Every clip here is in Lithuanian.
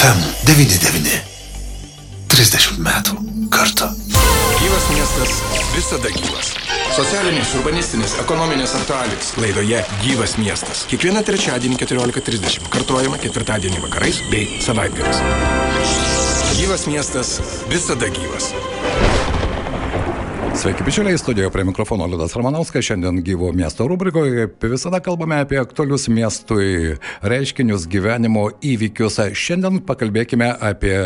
FM99. 30 metų kartu. Gyvas miestas visada gyvas. Socialinės, urbanistinės, ekonominės aktualijos. Laidoje Gyvas miestas. Kiekvieną trečiadienį 14.30. Kartuojama ketvirtadienį vakarais bei savaitgaliais. Gyvas miestas visada gyvas. Sveiki, bičiuliai, studijoje prie mikrofono Liudas Ramanauskas. Šiandien gyvo miesto rubrikoje kaip visada kalbame apie aktualius miestui reiškinius, gyvenimo įvykius. Šiandien pakalbėkime apie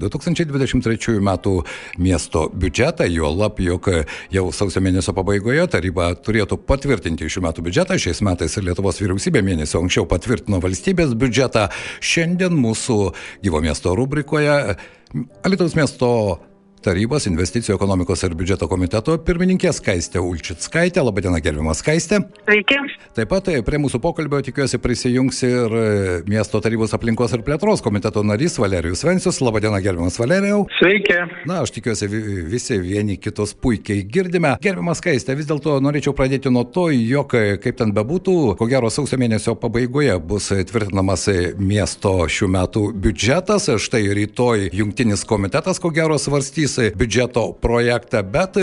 2023 metų miesto biudžetą, jo lab, jog jau sausio mėnesio pabaigoje taryba turėtų patvirtinti šių metų biudžetą. Šiais metais Lietuvos vyriausybė mėnesio anksčiau patvirtino valstybės biudžetą. Šiandien mūsų gyvo miesto rubrikoje Alitaus miesto tarybos investicijų ekonomikos ir biudžeto komiteto pirmininkė Skaistė Ulčitskaitė. Labadiena, gerbiamas Skaistė. Sveiki. Taip pat e, prie mūsų pokalbio tikiuosi prisijungs ir e, miesto tarybos aplinkos ir plėtros komiteto narys Valerijus Vensius. Labadiena, gerbiamas Valerijau. Sveiki. Na, aš tikiuosi visi vieni kitus puikiai girdime. Gerbiamas Skaistė, vis dėlto norėčiau pradėti nuo to, jog e, kaip ten bebūtų, ko gero sausio mėnesio pabaigoje bus tvirtinamas miesto šių metų biudžetas. Štai rytoj jungtinis komitetas ko gero svarstys biudžeto projektą, bet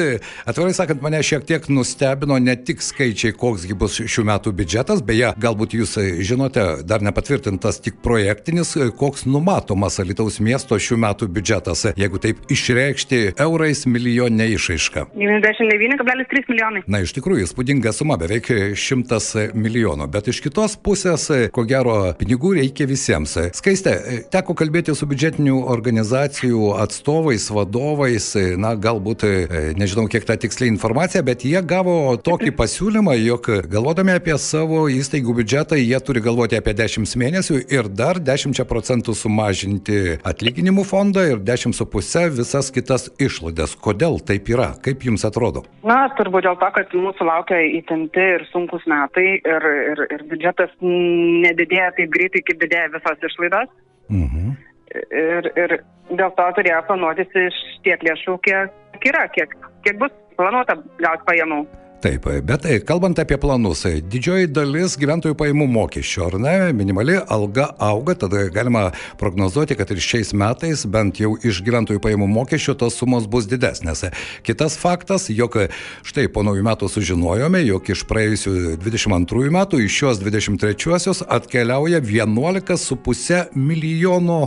atvirai sakant, mane šiek tiek nustebino ne tik skaičiai, koksgi bus šių metų biudžetas, beje, galbūt jūs žinote, dar nepatvirtintas tik projektinis, koks numatomas Alitaus miesto šių metų biudžetas, jeigu taip išreikšti eurais milijonė išaiška. 99,3 milijonai. Na, iš tikrųjų, įspūdinga suma, beveik 100 milijonų, bet iš kitos pusės, ko gero, pinigų reikia visiems. Skaiste, teko kalbėti su biudžetinių organizacijų atstovais, vadovais, atstovais, na galbūt, e, nežinau kiek ta tiksliai informacija, bet jie gavo tokį pasiūlymą, jog galvodami apie savo įstaigų biudžetą, jie turi galvoti apie 10 mėnesių ir dar 10 procentų sumažinti atlyginimų fondą ir 10,5 visas kitas išlaidas. Kodėl taip yra? Kaip jums atrodo? Na, turbūt dėl to, kad mūsų laukia įtempti ir sunkus metai ir, ir, ir biudžetas nedidėja taip greitai, kaip didėja visos išlaidos. Mhm. Ir, ir dėl to turėjo planuotis iš tiek lėšų, kiek yra, kiek, kiek bus planuota gauti pajamų. Taip, bet tai, kalbant apie planus, didžioji dalis gyventojų pajamų mokesčio, ar ne, minimali alga auga, tada galima prognozuoti, kad ir šiais metais bent jau iš gyventojų pajamų mokesčio tos sumos bus didesnės. Kitas faktas, jog štai po naujų metų sužinojome, jog iš praėjusių 22 metų iš šios 23 atkeliauja 11,5 milijono,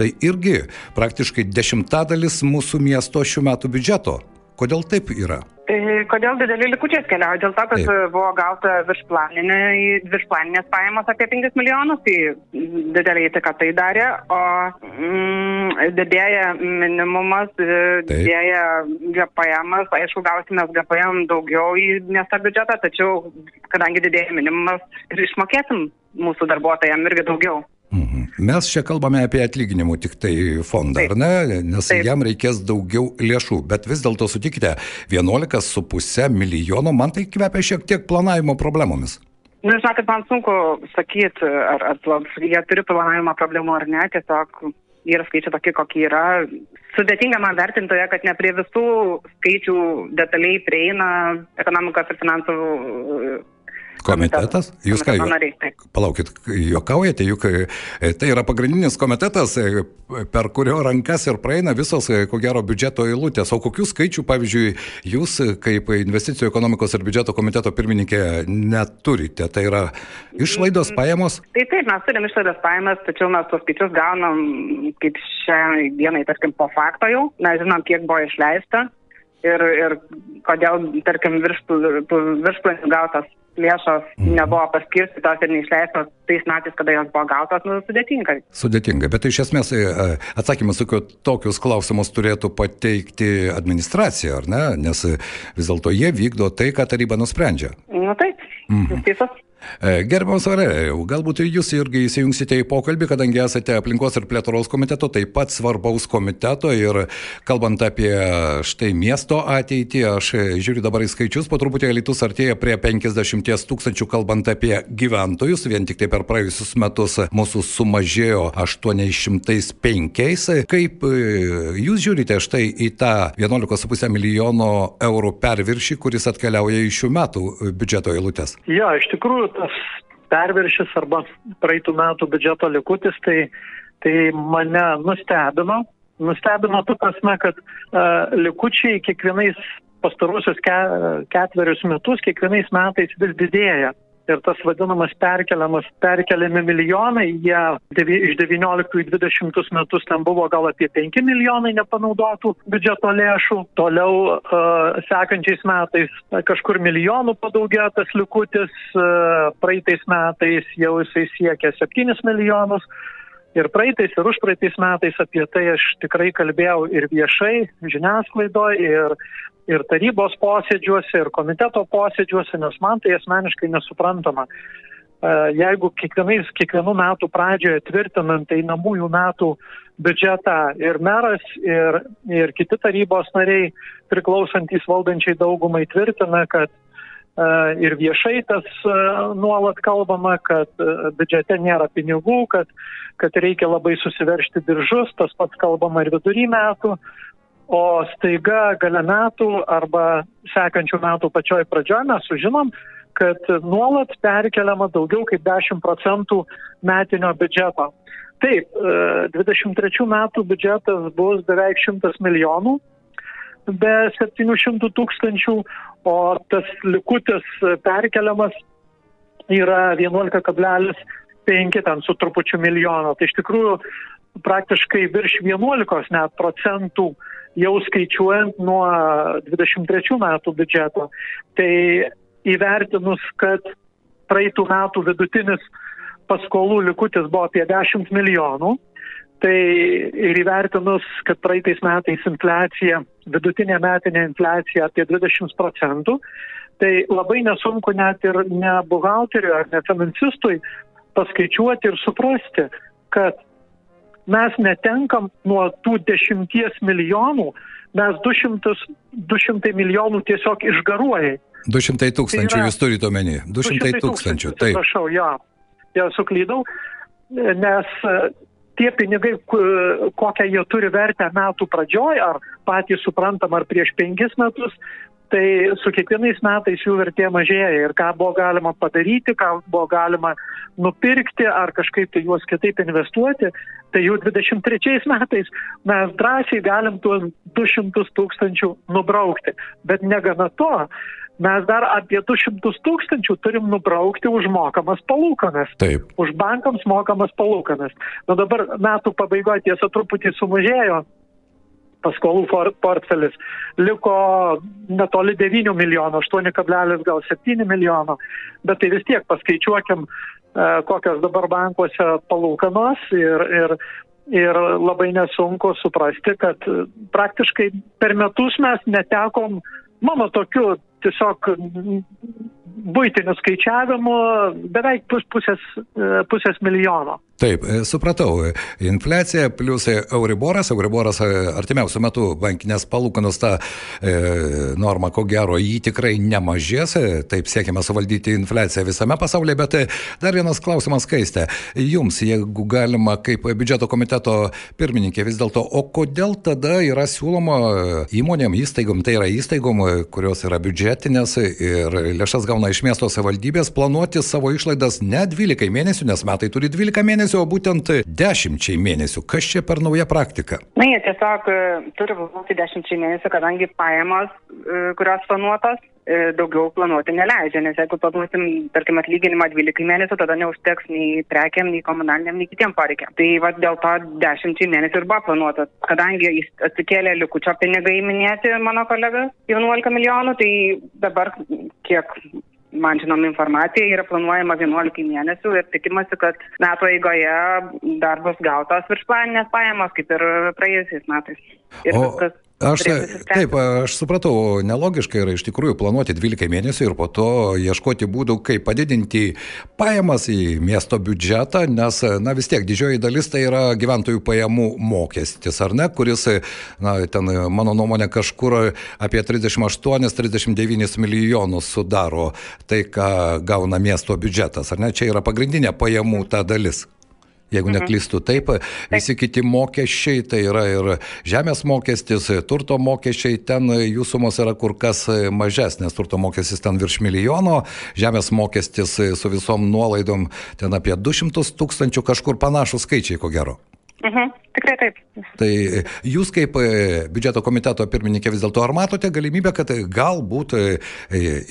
tai irgi praktiškai dešimtadalis mūsų miesto šių metų biudžeto. Kodėl taip yra? Tai kodėl dideli likučiai atkeliauja? Dėl to, kad Taip. buvo gauta viršplaninės pajamos apie 5 milijonus, tai didelį įtaką tai darė, o mm, didėja minimumas, didėja GPM, aišku, gausime GPM daugiau į miesto biudžetą, tačiau kadangi didėja minimumas ir išmokėsim mūsų darbuotojams irgi daugiau. Mhm. Mes čia kalbame apie atlyginimų tik tai fondą, Taip. ar ne? Nes Taip. jam reikės daugiau lėšų, bet vis dėlto sutikite, 11,5 milijono, man tai kvepia šiek tiek planavimo problemomis. Na, nu, žinokit, man sunku sakyti, ar, ar jie turi planavimo problemų ar ne, tiesiog yra skaičiai tokie, kokie yra. Sudėtinga man vertintoje, kad ne prie visų skaičių detaliai prieina ekonomikos ir finansų Komitetas? Jūs ką, palaukit, juokaujate, juk e, tai yra pagrindinis komitetas, e, per kurio rankas ir praeina visos, e, ko gero, biudžeto eilutės. O kokių skaičių, pavyzdžiui, jūs kaip investicijų ekonomikos ir biudžeto komiteto pirmininkė neturite? Tai yra išlaidos mm, pajamos? Tai taip, mes turim išlaidas pajamas, tačiau mes tos skaičius gaunam kaip šią dieną, tarkim, po fakto jau. Mes žinom, kiek buvo išleista ir, ir kodėl, tarkim, virš, viršplanių gautas lėšos mhm. nebuvo paskirstytos ir neišleistos tais metais, kada jos buvo gautos, nu, sudėtinga. Sudėtinga, bet iš esmės e, atsakymas, kad tokius klausimus turėtų pateikti administracija, ar ne? Nes vis dėlto jie vykdo tai, ką taryba nusprendžia. Na taip, mhm. jūs teisus. E, gerbiamas Aurelijau, galbūt jūs irgi įsijungsite į pokalbį, kadangi esate aplinkos ir plėtros komiteto, taip pat svarbaus komiteto ir kalbant apie štai miesto ateitį, aš žiūriu dabar į skaičius, po truputį Lietuvos artėja prie 50 tūkstančių, kalbant apie gyventojus, vien tik tai per praėjusius metus mūsų sumažėjo 805. Kaip e, jūs žiūrite štai į tą 11,5 milijono eurų perviršį, kuris atkeliauja iš šių metų biudžeto eilutės? Ja, iš tikrųjų tas perviršis arba praeitų metų biudžeto likutis, tai tai mane nustebino. Nustebino tu prasme, kad uh, likučiai kiekvienais pastarusius ke, ketverius metus, kiekvienais metais vis didėja ir tas vadinamas perkeliamas, perkeliami milijonai, jie devi, iš 19 į 20 metus ten buvo gal apie 5 milijonai nepanaudotų biudžeto lėšų, toliau uh, sekančiais metais kažkur milijonų padaugėjo tas likutis, uh, praeitais metais jau jisai siekia 7 milijonus. Ir praeitais ir užpraeitais metais apie tai aš tikrai kalbėjau ir viešai, žiniasklaidoje, ir ir tarybos posėdžiuose, ir komiteto posėdžiuose, nes man tai asmeniškai nesuprantama. E, jeigu kiekvienais, kiekvienų metų pradžioje tvirtinant einamųjų metų biudžetą ir meras, ir, ir kiti tarybos nariai priklausantis valdančiai daugumai tvirtina, kad e, ir viešai tas e, nuolat kalbama, kad biudžete nėra pinigų, kad, kad reikia labai susiveršti diržus, tas pats kalbama ir vidury metų, o staiga gale metų arba sekančių metų pačioj pradžioje mes sužinom, kad nuolat perkeliama daugiau kaip 10 procentų metinio biudžeto. Taip, 23 e, metų biudžetas bus beveik 100 milijonų, be 700 tūkstančių, o tas likutis perkeliamas yra 11,5 ten su trupučiu milijono. Tai iš tikrųjų praktiškai virš 11 net procentų jau skaičiuojant nuo 23 metų biudžeto. Tai įvertinus, kad praeitų metų vidutinis paskolų likutis buvo apie 10 milijonų, tai ir įvertinus, kad praeitais metais infliacija, vidutinė metinė infliacija apie 20 procentų, tai labai nesunku net ir ne buhalteriui ar ne finansistui paskaičiuoti ir suprasti, kad mes netenkam nuo tų dešimties milijonų, mes 200, 200 milijonų tiesiog išgaruoja. 200 tūkstančių tai jūs turite omeny. 200, 200 tūkstančių. Taip. Prašau, jo, jau suklydau, nes e, tie pinigai, kokią jie turi vertę metų pradžioj, ar patys suprantam, ar prieš penkis metus, tai su kiekvienais metais jų vertė mažėja ir ką buvo galima padaryti, ką buvo galima nupirkti ar kažkaip tai juos kitaip investuoti, tai jau 23 metais mes drąsiai galim tuos 200 tūkstančių nubraukti. Bet negana to, mes dar apie 200 tūkstančių turim nubraukti už mokamas palūkanas. Taip. Už bankams mokamas palūkanas. Na dabar metų pabaigoje tiesa truputį sumažėjo paskolų portfelis liko netoli 9 milijonų, 8,7 milijono, bet tai vis tiek paskaičiuokim, e, kokios dabar bankuose palūkanos ir, ir, ir labai nesunku suprasti, kad praktiškai per metus mes netekom, mano tokiu tiesiog būtinių skaičiavimų beveik pus, pusės, e, pusės milijono. Taip, e, supratau. Infliacija plus Euriboras, Euriboras e, artimiausiu metu bankinės palūkanos tą e, normą, ko gero, jį tikrai nemažės, taip siekime suvaldyti infliaciją visame pasaulyje, bet dar vienas klausimas skaistė. Jums, jeigu galima, kaip biudžeto komiteto pirmininkė vis dėlto, o kodėl tada yra siūloma įmonėm, įstaigom, tai yra įstaigom, kurios yra biudžetinės ir lėšas gauna iš miesto savivaldybės, planuoti savo išlaidas ne 12 mėnesių, nes metai turi 12 mėnesių mėnesių, o būtent dešimčiai mėnesių. Kas čia per nauja praktika? Na, jie tiesiog e, turi būti dešimčiai mėnesių, kadangi pajamos, e, kurios planuotos, e, daugiau planuoti neleidžia, nes jeigu planuosim, tarkim, atlyginimą 12 mėnesių, tada neužteks nei prekiam, nei komunaliniam, nei kitiem poreikiam. Tai va dėl to 10 mėnesių ir buvo planuota. Kadangi jis atsikėlė likučio pinigai minėti mano kolega 11 milijonų, tai dabar kiek man žinoma informacija yra planuojama 11 mėnesių ir tikimasi, kad metų eigoje dar bus gautos viršplaninės pajamos, kaip ir praėjusiais metais. Ir viskas Aš, taip, aš supratau, nelogiška yra iš tikrųjų planuoti 12 mėnesių ir po to ieškoti būdų, kaip padidinti pajamas į miesto biudžetą, nes, na vis tiek, didžioji dalis tai yra gyventojų pajamų mokestis, ar ne, kuris, na, ten, mano nuomonė, kažkur apie 38-39 milijonus sudaro tai, ką gauna miesto biudžetas, ar ne, čia yra pagrindinė pajamų ta dalis jeigu mhm. neklystu. Taip, visi kiti mokesčiai, tai yra ir žemės mokestis, turto mokesčiai, ten jų sumos yra kur kas mažesnės, turto mokestis ten virš milijono, žemės mokestis su visom nuolaidom ten apie 200 tūkstančių, kažkur panašus skaičiai, ko gero. Mhm, tikrai taip. Tai jūs kaip e, biudžeto komiteto pirmininkė vis dėlto ar matote galimybę, kad galbūt e,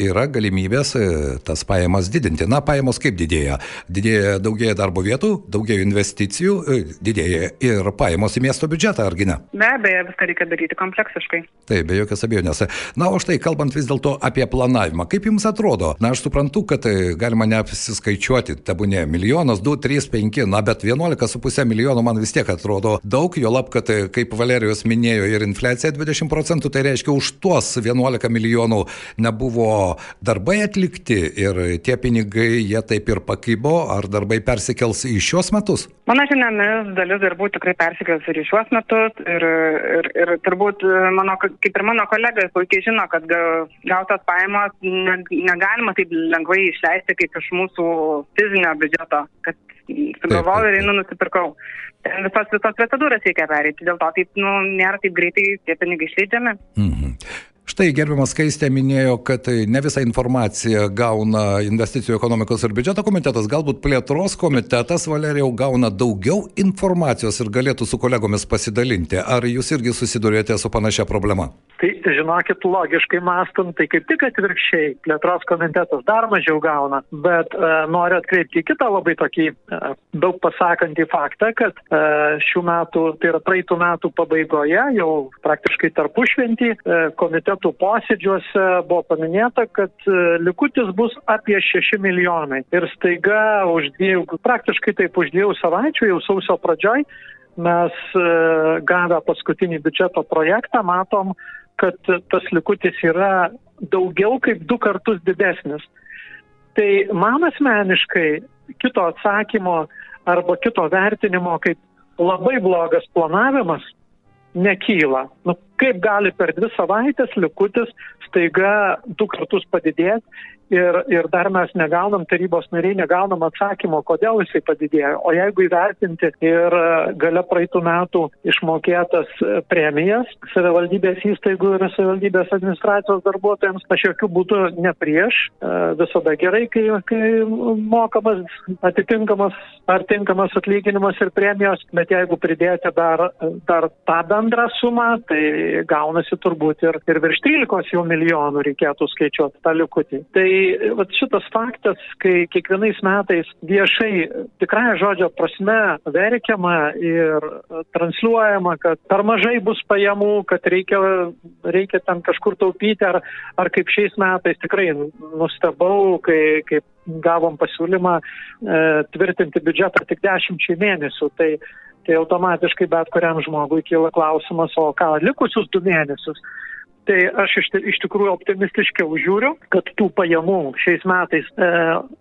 yra galimybės e, tas pajamas didinti? Na, pajamos kaip didėja? Didėja daugėja darbo vietų, daugėja investicijų, didėja ir pajamos į miesto biudžetą, argi ne? Be abejo, viską reikia daryti kompleksiškai. Taip, be jokios abejonės. Na, o štai kalbant vis dėlto apie planavimą, kaip jums atrodo? Na, aš suprantu, kad galima neapsiskaičiuoti, tebūnė milijonas, 2, 3, 5, na, bet 11,5 milijonų man vis tiek atrodo daug, jo lab, kad kaip Valerijos minėjo ir infliacija 20 procentų, tai reiškia už tuos 11 milijonų nebuvo darbai atlikti ir tie pinigai jie taip ir pakybo, ar darbai persikels į šios metus? Mano žiniomis dalis darbų tikrai persikels ir į šios metus ir, ir, ir turbūt mano, kaip ir mano kolega puikiai žino, kad gautas pajamos negalima taip lengvai išleisti kaip iš mūsų fizinio biudžeto, kad sugalvojau ir einu nusipirkau. Visas, visas procedūras reikia pereiti, dėl to taip, nu, nėra taip greitai tie pinigai išleidžiami. Mhm. Štai gerbiamas Skaistė minėjo, kad ne visą informaciją gauna investicijų ekonomikos ir biudžeto komitetas, galbūt plėtros komitetas Valerijau gauna daugiau informacijos ir galėtų su kolegomis pasidalinti. Ar jūs irgi susidurėte su panašia problema? Tai žinokit, logiškai mastant, tai kaip tik atvirkščiai, plėtros komitetas dar mažiau gauna, bet e, noriu atkreipti kitą labai tokį e, daug pasakantį faktą, kad e, šių metų, tai yra praeitų metų pabaigoje, jau praktiškai tarpušventį, e, komitetų posėdžiuose buvo paminėta, kad e, likutis bus apie 6 milijonai. Ir staiga už dviejų, praktiškai taip už dviejų savaičių, jau sausio pradžioj, mes e, gavę paskutinį biudžeto projektą matom, kad tas likutis yra daugiau kaip du kartus didesnis. Tai man asmeniškai kito atsakymo arba kito vertinimo kaip labai blogas planavimas nekyla. Nu, kaip gali per dvi savaitės likutis staiga du kartus padidėti ir, ir dar mes negaunam, tarybos nariai negaunam atsakymo, kodėl jisai padidėjo. O jeigu įvertinti ir gale praeitų metų išmokėtas premijas savivaldybės įstaigų ir savivaldybės administracijos darbuotojams, aš jokių būdų ne prieš, visada gerai, kai, kai mokamas atitinkamas ar tinkamas atlyginimas ir premijos, bet jeigu pridėti dar, dar tą bendrą sumą, tai gaunasi turbūt ir, ir virš 13 jau milijonų reikėtų skaičiuoti tą likutį. Tai vat, šitas faktas, kai kiekvienais metais viešai tikrąją žodžio prasme verkiama ir transliuojama, kad per mažai bus pajamų, kad reikia, reikia ten kažkur taupyti, ar, ar kaip šiais metais tikrai nustebau, kai, kai gavom pasiūlymą e, tvirtinti biudžetą tik dešimčiai mėnesių. Tai, tai automatiškai bet kuriam žmogui kyla klausimas, o ką likusius du mėnesius. Tai aš iš, iš tikrųjų optimistiškiau žiūriu, kad tų pajamų šiais metais e,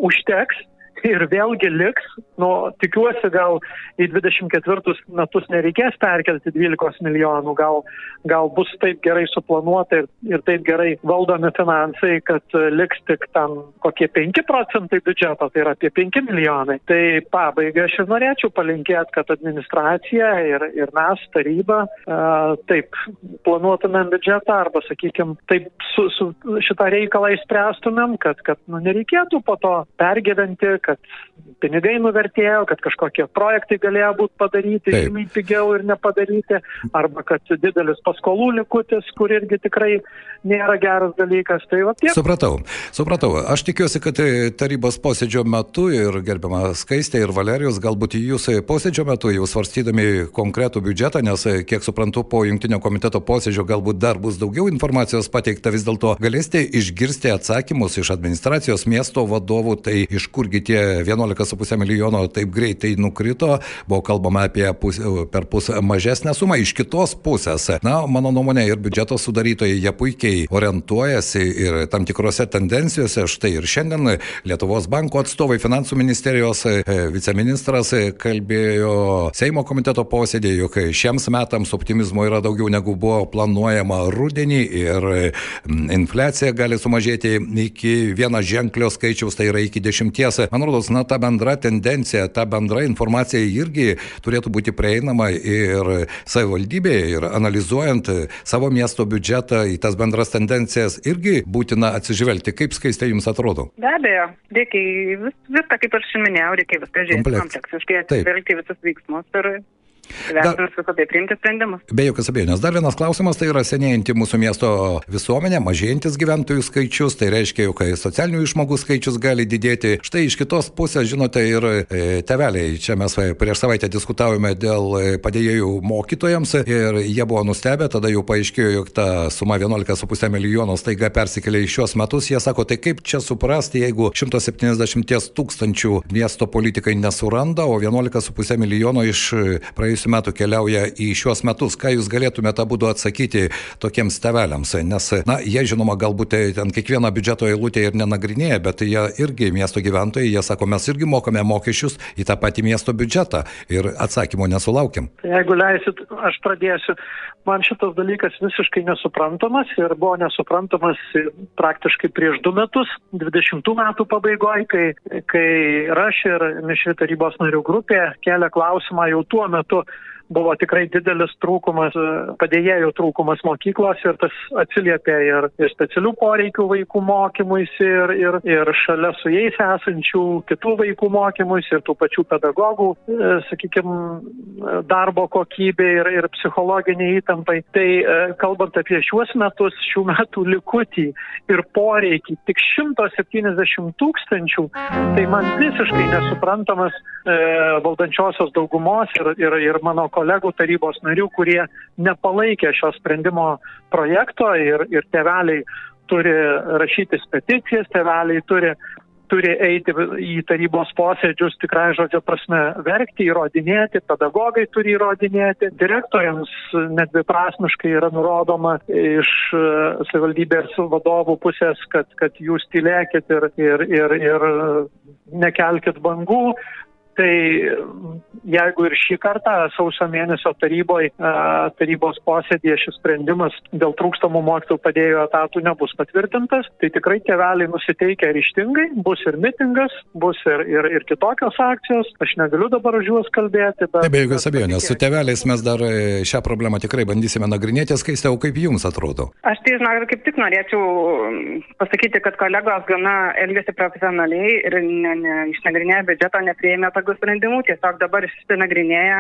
užteks ir vėlgi liks, nu, tikiuosi gal į 24 metus nereikės perkelti 12 milijonų, gal, gal bus taip gerai suplanuota ir, ir taip gerai valdomi finansai, kad liks tik tam kokie 5 procentai biudžeto, tai yra apie 5 milijonai. Tai pabaigai aš ir norėčiau palinkėti, kad administracija ir, ir mes, taryba, a, taip planuotumėm biudžetą arba, sakykime, taip su, su šitą reikalą įspręstumėm, kad, kad nu, nereikėtų po to pergyventi, kad pinigai nuvertėjo, kad kažkokie projektai galėjo būti padaryti žymiai pigiau ir nepadaryti, arba kad didelis paskolų likutis, kur irgi tikrai nėra geras dalykas. Tai va, tiek. Supratau, supratau. Aš tikiuosi, kad tarybos posėdžio metu ir gerbiama Skaistė ir Valerijos, galbūt jūs posėdžio metu jau svarstydami konkretų biudžetą, nes kiek suprantu, po jungtinio komiteto posėdžio galbūt dar bus daugiau informacijos pateikta, vis dėlto galėsite išgirsti atsakymus iš administracijos miesto vadovų, tai iš kurgi tie 11,5 milijono taip greitai nukrito, buvo kalbama apie pus, per pus mažesnę sumą. Iš kitos pusės, na, mano nuomonė, ir biudžeto sudarytojai, jie puikiai orientuojasi ir tam tikrose tendencijose. Štai ir šiandien Lietuvos banko atstovai, finansų ministerijos e, viceministras kalbėjo Seimo komiteto posėdėje, jog šiems metams optimizmo yra daugiau negu buvo planuojama rudenį ir infliacija gali sumažėti iki vieno ženklio skaičiaus, tai yra iki dešimties. Man rodos, na, ta bendra tendencija, ta bendra informacija irgi turėtų būti prieinama ir savivaldybėje, ir analizuojant savo miesto biudžetą į tas bendras tendencijas irgi būtina atsižvelgti. Kaip skaistai jums atrodo? Be abejo, reikia vis, viską, kaip aš minėjau, reikia viską žiūrėti kompleksiškai, atsižvelgti visus veiksmus ir vertinus tai priimti sprendimus. Be jokios abejonės. Dar vienas klausimas, tai yra senėjanti mūsų miesto visuomenė, mažėjantis gyventojų skaičius, tai reiškia, jog socialinių išmokų skaičius gali didėti. Štai iš kitos pusės, žinote, ir e, teveliai, čia mes prieš savaitę diskutavome dėl e, padėjėjų mokytojams ir jie buvo nustebę, tada jau paaiškėjo, jog ta suma 11,5 milijono staiga persikėlė į šios metus. Jie sako, tai kaip čia suprasti, jeigu 170 tūkstančių miesto politikai nesuranda, o 11,5 milijono iš praėjusių praėjusiu metu keliauja į šiuos metus. Ką jūs galėtumėte būdu atsakyti tokiems teveliams? Nes, na, jie žinoma, galbūt ten kiekvieną biudžeto eilutę ir nenagrinėja, bet jie irgi miesto gyventojai, jie sako, mes irgi mokame mokesčius į tą patį miesto biudžetą ir atsakymo nesulaukiam. Tai jeigu leisit, aš pradėsiu. Man šitas dalykas visiškai nesuprantamas ir buvo nesuprantamas praktiškai prieš du metus, 20 metų pabaigoje, kai, kai aš ir mišri tarybos narių grupė kelia klausimą jau tuo metu buvo tikrai didelis trūkumas, padėjėjų trūkumas mokyklos ir tas atsiliepia ir, ir specialių poreikių vaikų mokymuisi, ir, ir, ir šalia su jais esančių kitų vaikų mokymuisi, ir tų pačių pedagogų, e, sakykime, darbo kokybė ir, ir psichologinė įtampai. Tai e, kalbant apie šiuos metus, šių metų likutį ir poreikį tik 170 tūkstančių, tai man visiškai nesuprantamas e, valdančiosios daugumos ir, ir, ir mano kolegų kolegų tarybos narių, kurie nepalaikė šio sprendimo projekto ir, ir teveliai turi rašytis peticijas, teveliai turi turi eiti į tarybos posėdžius tikrai žodžio prasme verkti, įrodinėti, pedagogai turi įrodinėti, direktoriams nedviprasmiškai yra nurodoma iš e, savivaldybės vadovų pusės, kad, kad jūs tylėkit ir, ir, ir, ir nekelkit bangų, Tai jeigu ir šį kartą sausio mėnesio taryboje, tarybos posėdėje šis sprendimas dėl trūkstamų mokytojų padėjų etatų nebus patvirtintas, tai tikrai tėveliai nusiteikia ryštingai, bus ir mitingas, bus ir, ir, ir kitokios akcijos. Aš negaliu dabar už juos kalbėti. Bet, be jokios abejonės, su tėveliais mes dar e, šią problemą tikrai bandysime nagrinėti. Skaistė, o kaip jums atrodo? Aš tai, žinok, kaip tik norėčiau pasakyti, kad kolegos gana elgėsi profesionaliai ir ne, ne, išnagrinėję biudžeto neprieėmė to atsargų sprendimų, tiesiog dabar išsinagrinėję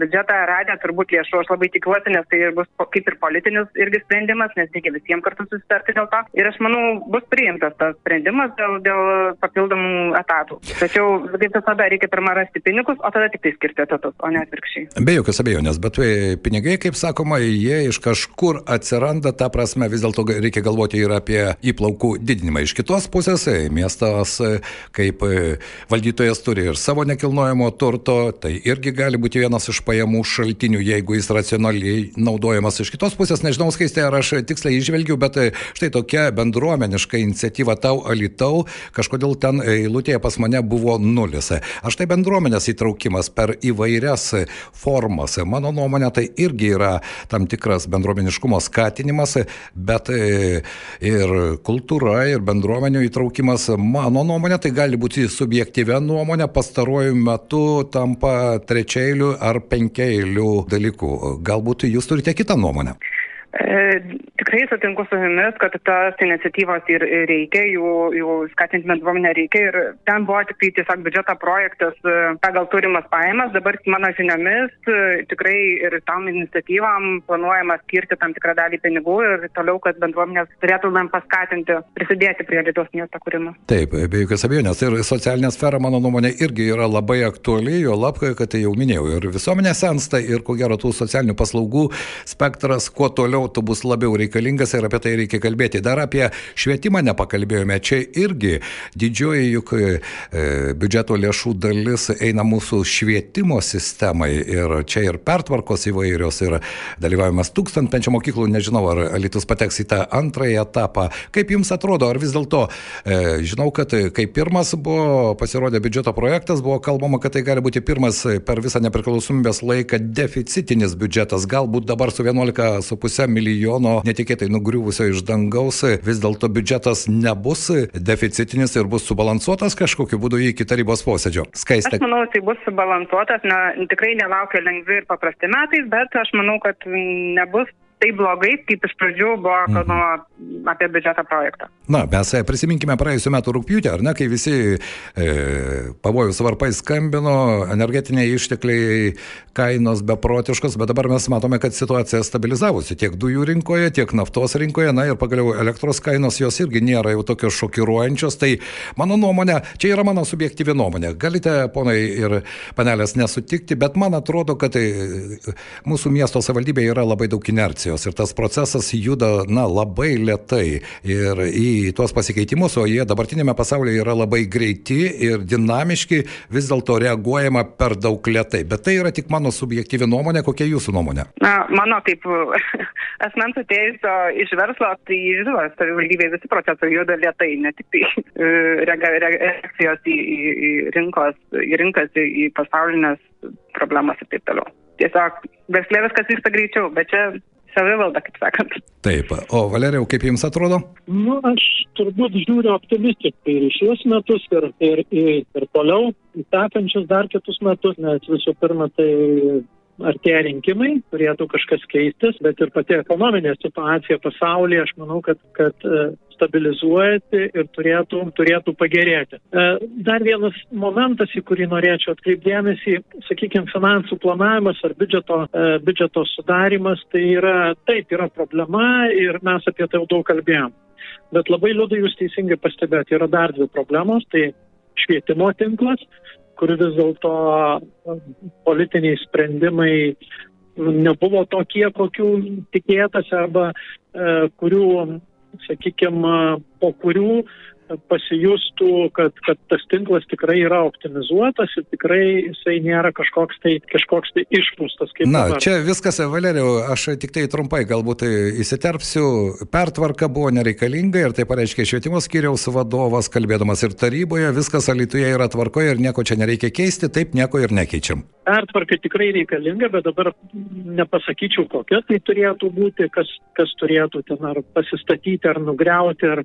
biudžetą radę turbūt lėšų, aš labai tikiuosi, nes tai bus kaip ir politinis irgi sprendimas, nes reikia visiems kartu susitarti dėl to. Ir aš manau, bus priimtas tas sprendimas dėl, dėl papildomų etatų. Tačiau, kaip visada, reikia pirmą rasti pinigus, o tada tik tai skirti etatus, o ne atvirkščiai. Be jokios abejonės, bet e, pinigai, kaip sakoma, jie iš kažkur atsiranda, ta prasme vis dėlto reikia galvoti ir apie įplaukų didinimą. Iš kitos pusės, e, miestas e, kaip valdytojas turi ir savo nekilnojamą nekilnojamo turto, tai irgi gali būti vienas iš pajamų šaltinių, jeigu jis racionaliai naudojamas. Iš kitos pusės, nežinau, skaistė, ar aš tiksliai išvelgiu, bet štai tokia bendruomeniška iniciatyva tau alitau, kažkodėl ten eilutėje pas mane buvo nulis. Aš tai bendruomenės įtraukimas per įvairias formas. Mano nuomonė, tai irgi yra tam tikras bendruomeniškumo skatinimas, bet ir kultūra, ir bendruomenių įtraukimas, mano nuomonė, tai gali būti subjektyvia nuomonė pastaruoju pastaruoju metu tampa trečiailiu ar penkiailiu dalyku. Galbūt jūs turite kitą nuomonę? E, tikrai sutinku su jumis, kad tas iniciatyvos ir reikia, jų, jų skatinti bendruomenę reikia ir ten buvo tik tai tiesiog biudžeto projektas e, pagal turimas pajamas, dabar mano žiniomis e, tikrai ir tam iniciatyvam planuojama skirti tam tikrą dalį pinigų ir toliau, kad bendruomenės turėtumėm paskatinti prisidėti prie Lietuvos miesto kūrimo. Taip, be jokios abejonės. Ir socialinė sfera, mano nuomonė, irgi yra labai aktuali, jo lapkai, kad tai jau minėjau, ir visuomenė sensta ir ko gero tų socialinių paslaugų spektras kuo toliau tau bus labiau reikalingas ir apie tai reikia kalbėti. Dar apie švietimą nepakalbėjome. Čia irgi didžioji juk e, biudžeto lėšų dalis eina mūsų švietimo sistemai ir čia ir pertvarkos įvairios ir dalyvavimas tūkstantmečio mokyklų. Nežinau, ar Lietuvos pateks į tą antrąjį etapą. Kaip jums atrodo, ar vis dėlto, e, žinau, kad kai pirmas buvo pasirodė biudžeto projektas, buvo kalbama, kad tai gali būti pirmas per visą nepriklausomybės laiką deficitinis biudžetas. Galbūt dabar su 11,5 milijono netikėtai nugriuvusio iš dangaus, vis dėlto biudžetas nebus deficitinis ir bus subalansuotas kažkokiu būdu iki tarybos posėdžio. Skaistė. Aš manau, tai bus subalansuotas, na, tikrai nelaukia lengvi ir paprasti metais, bet aš manau, kad nebus taip blogai, kaip iš pradžių buvo kalbama mhm. apie biudžeto projektą. Na, mes e, prisiminkime praėjusiu metu rūpjūtį, ar ne, kai visi e, pavojus varpai skambino, energetiniai ištekliai, kainos beprotiškos, bet dabar mes matome, kad situacija stabilizavosi tiek dujų rinkoje, tiek naftos rinkoje, na ir pagaliau elektros kainos jos irgi nėra jau tokios šokiruojančios. Tai mano nuomonė, čia yra mano subjektyvi nuomonė. Galite, ponai ir panelės, nesutikti, bet man atrodo, kad tai, mūsų miesto savivaldybėje yra labai daug inercijos ir tas procesas juda, na, labai lietai ir į tuos pasikeitimus, o jie dabartinėme pasaulyje yra labai greiti ir dinamiški, vis dėlto reaguojama per daug lietai. Bet tai yra tik mano subjektyvi nuomonė, kokia jūsų nuomonė? Na, mano kaip asmens atėjusio iš verslo, tai žinoma, savivaldybėje visi procesai juda lietai, ne tik tai e, reakcijos į, į, į rinkos, į rinkas, į pasaulinės problemas ir taip toliau. Tiesiog verslė viskas vyksta greičiau, bet čia savivalda, kaip sakant. Taip, o Valerijau, kaip jums atrodo? Nu, aš turbūt žiūriu optimistiškai ir šios metus, ir, ir, ir, ir toliau, sekančius dar kitus metus, nes visų pirma, tai artėja rinkimai, turėtų kažkas keistis, bet ir pati ekonominė situacija pasaulyje, aš manau, kad, kad stabilizuojasi ir turėtų, turėtų pagerėti. E, dar vienas momentas, į kurį norėčiau atkreipdėmėsi, sakykime, finansų planavimas ar biudžeto, e, biudžeto sudarimas, tai yra, taip, yra problema ir mes apie tai jau daug kalbėjom. Bet labai liūdai jūs teisingai pastebėjote, yra dar dvi problemos, tai švietimo tinklas kur vis dėlto politiniai sprendimai nebuvo tokie, kokių tikėtasi arba e, kurių, sakykime, po kurių pasijustų, kad, kad tas tinklas tikrai yra optimizuotas ir tikrai jisai nėra kažkoks tai, kažkoks tai išpūstas. Na, dabar. čia viskas, Valerijau, aš tik tai trumpai galbūt įsiterpsiu. Pertvarka buvo nereikalinga ir tai pareiškė švietimo skyriaus vadovas, kalbėdamas ir taryboje, viskas alituje yra tvarkoje ir nieko čia nereikia keisti, taip nieko ir nekeičiam. Pertvarka tikrai reikalinga, bet dabar nepasakyčiau kokia tai turėtų būti, kas, kas turėtų ten ar pasistatyti, ar nugriauti, ar,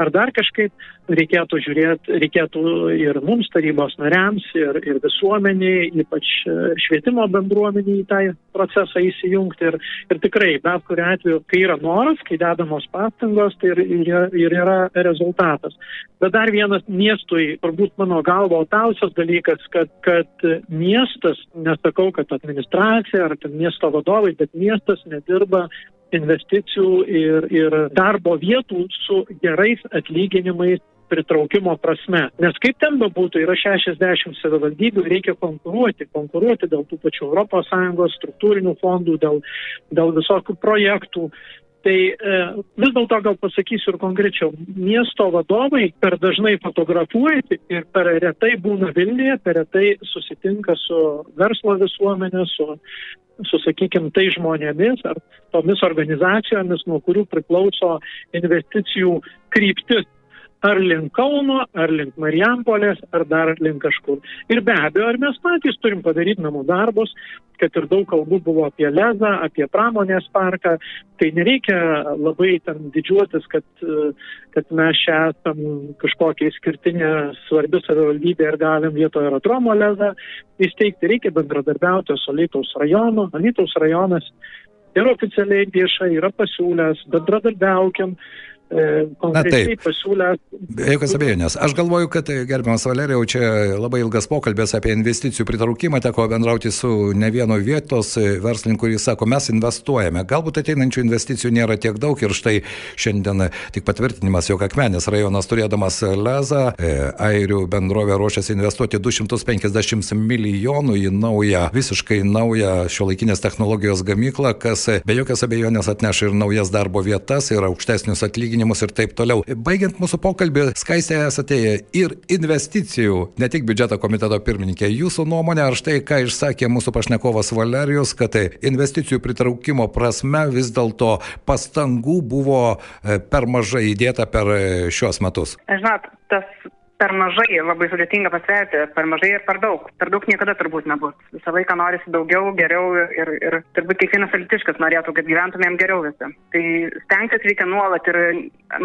ar dar kažkaip reikėtų žiūrėti, reikėtų ir mums tarybos nariams, ir, ir visuomeniai, ypač e, švietimo bendruomeniai į tą procesą įsijungti. Ir, ir tikrai, bet kuriu atveju, kai yra noras, kai dedamos pastangos, tai ir, ir, ir yra rezultatas. Bet dar vienas miestui, turbūt mano galvo, tausias dalykas, kad, kad miestas, nesakau, kad administracija ar miesto vadovai, bet miestas nedirba investicijų ir, ir darbo vietų su gerais atlyginimais pritraukimo prasme. Nes kaip ten bebūtų, yra 60 savivaldybių, reikia konkuruoti, konkuruoti dėl tų pačių ES struktūrinių fondų, dėl, dėl visokių projektų. Tai e, vis dėlto gal pasakysiu ir konkrečiau, miesto vadovai per dažnai fotografuojasi ir per retai būna Vilniuje, per retai susitinka su verslo visuomenė, su, su sakykime, tai žmonėmis ar tomis organizacijomis, nuo kurių priklauso investicijų kryptis ar link Kauno, ar link Marijampolės, ar dar link kažkur. Ir be abejo, ar mes patys turim padaryti namų darbus, kad ir daug kalbų buvo apie Lezą, apie pramonės parką, tai nereikia labai ten didžiuotis, kad, kad mes čia esam kažkokia išskirtinė svarbi savivaldybė ir galim vietoje aerodromo Lezą įsteigti, reikia bendradarbiauti su Alytaus rajonu. Alytaus rajonas ir oficialiai viešai yra pasiūlęs, bendradarbiaukiam. E, Na taip, pasiūlę. Be jokios abejonės. Aš galvoju, kad, e, gerbiamas Valerijau, čia labai ilgas pokalbės apie investicijų pritraukimą, teko bendrauti su ne vieno vietos e, verslininku, kuris sako, mes investuojame. Galbūt ateinančių investicijų nėra tiek daug ir štai šiandien tik patvirtinimas, jog Akmenės rajonas turėdamas lezą, airių bendrovė ruošiasi investuoti 250 milijonų į naują, visiškai naują šiuolaikinės technologijos gamyklą, kas be jokios abejonės atneš ir naujas darbo vietas, ir aukštesnius atlyginimus atlyginimus ir taip toliau. Baigiant mūsų pokalbį, skaistė esate ir investicijų, ne tik biudžeto komiteto pirmininkė. Jūsų nuomonė, ar štai ką išsakė mūsų pašnekovas Valerijus, kad investicijų pritraukimo prasme vis dėlto pastangų buvo e, per mažai įdėta per e, šios metus? Žinot, tas per mažai, labai sudėtinga pasverti, per mažai ir per daug. Per daug niekada turbūt nebus. Visą laiką norisi daugiau, geriau ir, ir turbūt kiekvienas alitiškas norėtų, kad gyventumėm geriau visi. Tai stengtis reikia nuolat ir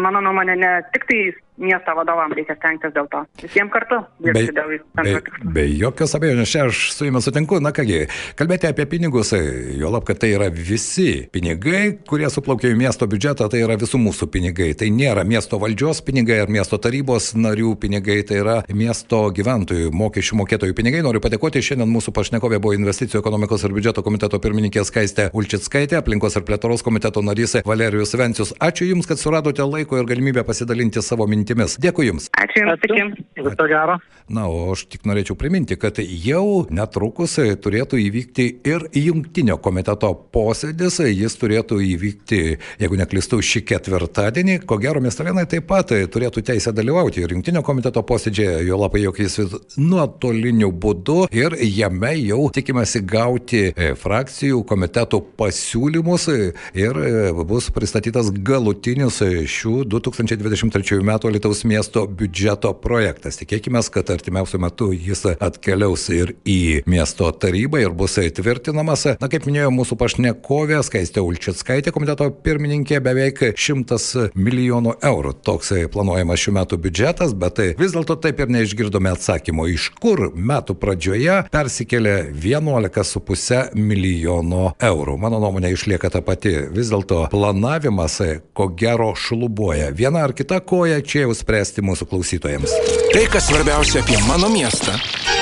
mano nuomonė ne tik tai miesto vadovam reikia stengtis dėl to. Visiems kartu dirbti dėl Be, bendro tikslo. be jokios abejonės, čia aš su jumis sutinku. Na kągi, kalbėti apie pinigus, jo lab, kad tai yra visi pinigai, kurie suplaukia į miesto biudžetą, tai yra visų mūsų pinigai. Tai nėra miesto valdžios pinigai ar miesto tarybos narių pinigai, tai yra miesto gyventojų, mokesčių mokėtojų pinigai. Noriu padėkoti, šiandien mūsų pašnekovė buvo investicijų ekonomikos ir biudžeto komiteto pirmininkė Skaistė Ulčitskaitė, aplinkos ir plėtros komiteto narys Valerijus Vencius. Ačiū Jums, kad suradote laiko ir galimybę pasidalinti savo mintimis. Dėkui Jums. Ačiū Jums, iki. Viso gero. Na, o aš tik norėčiau priminti, kad jau netrukus turėtų įvykti ir jungtinio komiteto posėdis. Jis turėtų įvykti, jeigu neklistu, šį ketvirtadienį. Ko gero, miestelėnai taip pat turėtų teisę dalyvauti ir jungtinio komiteto posėdžėje, jo labai jog jis nuotoliniu būdu ir jame jau tikimasi gauti e, frakcijų komitetų pasiūlymus ir e, bus pristatytas galutinis šių 2023 m. Lietuvos miesto biudžeto projektas. Tikėkime, kad artimiausiu metu jis atkeliaus ir į miesto tarybą ir bus tvirtinamas. Na, kaip minėjo mūsų pašnekovė, Skaistė Ulčitskaitė, komiteto pirmininkė, beveik 100 milijonų eurų. Toks planuojamas šių metų biudžetas, bet vis dėlto taip ir neišgirdome atsakymo, iš kur metų pradžioje persikėlė 11,5 milijono eurų. Mano nuomonė išlieka ta pati. Vis dėlto planavimas, ko gero, šlubuoja. Viena ar kita koja čia jau spręsti mūsų klausytojams. Tai, kas svarbiausia apie mano miestą.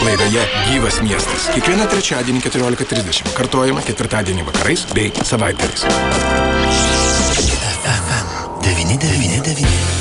Laidoje Gyvas miestas. Kiekvieną trečiadienį 14.30. Kartuojama ketvirtadienį vakarais bei savaitgaliais. FM 99.